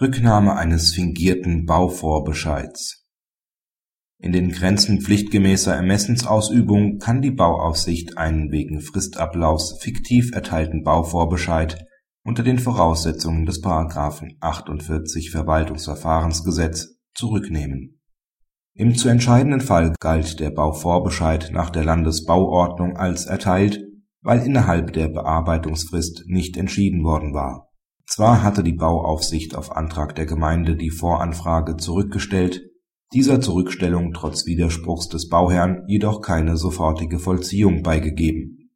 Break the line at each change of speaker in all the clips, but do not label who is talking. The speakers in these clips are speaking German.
Rücknahme eines fingierten Bauvorbescheids In den Grenzen pflichtgemäßer Ermessensausübung kann die Bauaufsicht einen wegen Fristablaufs fiktiv erteilten Bauvorbescheid unter den Voraussetzungen des § 48 Verwaltungsverfahrensgesetz zurücknehmen. Im zu entscheidenden Fall galt der Bauvorbescheid nach der Landesbauordnung als erteilt, weil innerhalb der Bearbeitungsfrist nicht entschieden worden war zwar hatte die Bauaufsicht auf Antrag der Gemeinde die Voranfrage zurückgestellt, dieser Zurückstellung trotz Widerspruchs des Bauherrn jedoch keine sofortige Vollziehung beigegeben.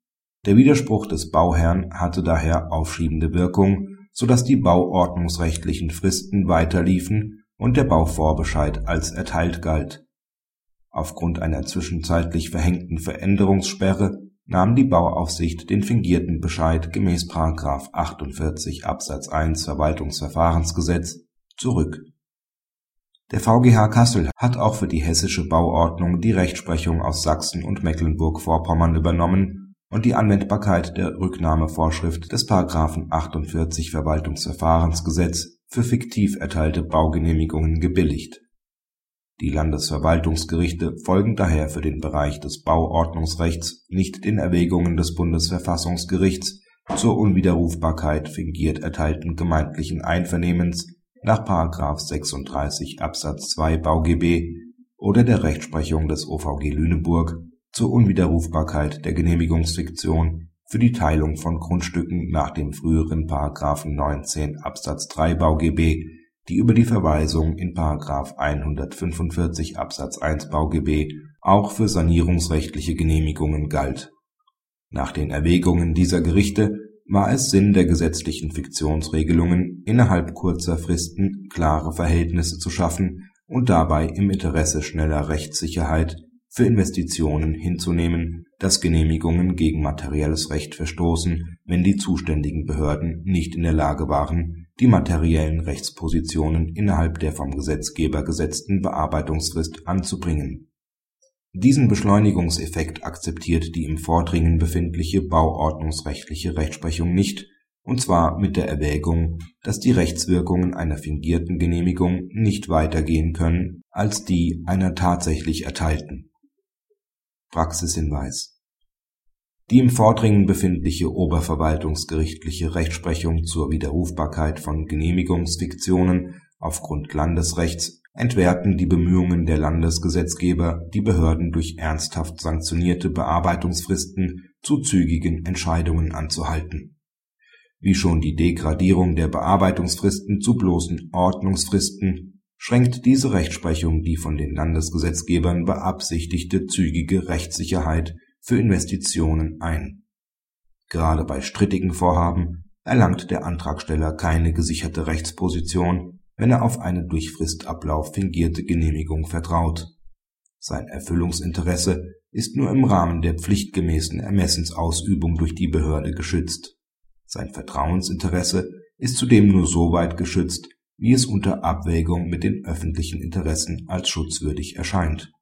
Der Widerspruch des Bauherrn hatte daher aufschiebende Wirkung, so dass die bauordnungsrechtlichen Fristen weiterliefen und der Bauvorbescheid als erteilt galt. Aufgrund einer zwischenzeitlich verhängten Veränderungssperre nahm die Bauaufsicht den fingierten Bescheid gemäß § 48 Absatz 1 Verwaltungsverfahrensgesetz zurück. Der VGH Kassel hat auch für die hessische Bauordnung die Rechtsprechung aus Sachsen und Mecklenburg-Vorpommern übernommen und die Anwendbarkeit der Rücknahmevorschrift des § 48 Verwaltungsverfahrensgesetz für fiktiv erteilte Baugenehmigungen gebilligt die Landesverwaltungsgerichte folgen daher für den Bereich des Bauordnungsrechts nicht den Erwägungen des Bundesverfassungsgerichts zur Unwiderrufbarkeit fingiert erteilten gemeindlichen Einvernehmens nach § 36 Absatz 2 BauGB oder der Rechtsprechung des OVG Lüneburg zur Unwiderrufbarkeit der Genehmigungsfiktion für die Teilung von Grundstücken nach dem früheren § 19 Absatz 3 BauGB die über die Verweisung in § 145 Absatz 1 BauGB auch für sanierungsrechtliche Genehmigungen galt. Nach den Erwägungen dieser Gerichte war es Sinn der gesetzlichen Fiktionsregelungen, innerhalb kurzer Fristen klare Verhältnisse zu schaffen und dabei im Interesse schneller Rechtssicherheit für Investitionen hinzunehmen, dass Genehmigungen gegen materielles Recht verstoßen, wenn die zuständigen Behörden nicht in der Lage waren die materiellen Rechtspositionen innerhalb der vom Gesetzgeber gesetzten Bearbeitungsfrist anzubringen. Diesen Beschleunigungseffekt akzeptiert die im Vordringen befindliche bauordnungsrechtliche Rechtsprechung nicht, und zwar mit der Erwägung, dass die Rechtswirkungen einer fingierten Genehmigung nicht weiter gehen können als die einer tatsächlich erteilten. Praxishinweis die im Vordringen befindliche oberverwaltungsgerichtliche Rechtsprechung zur Widerrufbarkeit von Genehmigungsfiktionen aufgrund Landesrechts entwerten die Bemühungen der Landesgesetzgeber, die Behörden durch ernsthaft sanktionierte Bearbeitungsfristen zu zügigen Entscheidungen anzuhalten. Wie schon die Degradierung der Bearbeitungsfristen zu bloßen Ordnungsfristen schränkt diese Rechtsprechung die von den Landesgesetzgebern beabsichtigte zügige Rechtssicherheit für Investitionen ein. Gerade bei strittigen Vorhaben erlangt der Antragsteller keine gesicherte Rechtsposition, wenn er auf eine durch Fristablauf fingierte Genehmigung vertraut. Sein Erfüllungsinteresse ist nur im Rahmen der pflichtgemäßen Ermessensausübung durch die Behörde geschützt. Sein Vertrauensinteresse ist zudem nur so weit geschützt, wie es unter Abwägung mit den öffentlichen Interessen als schutzwürdig erscheint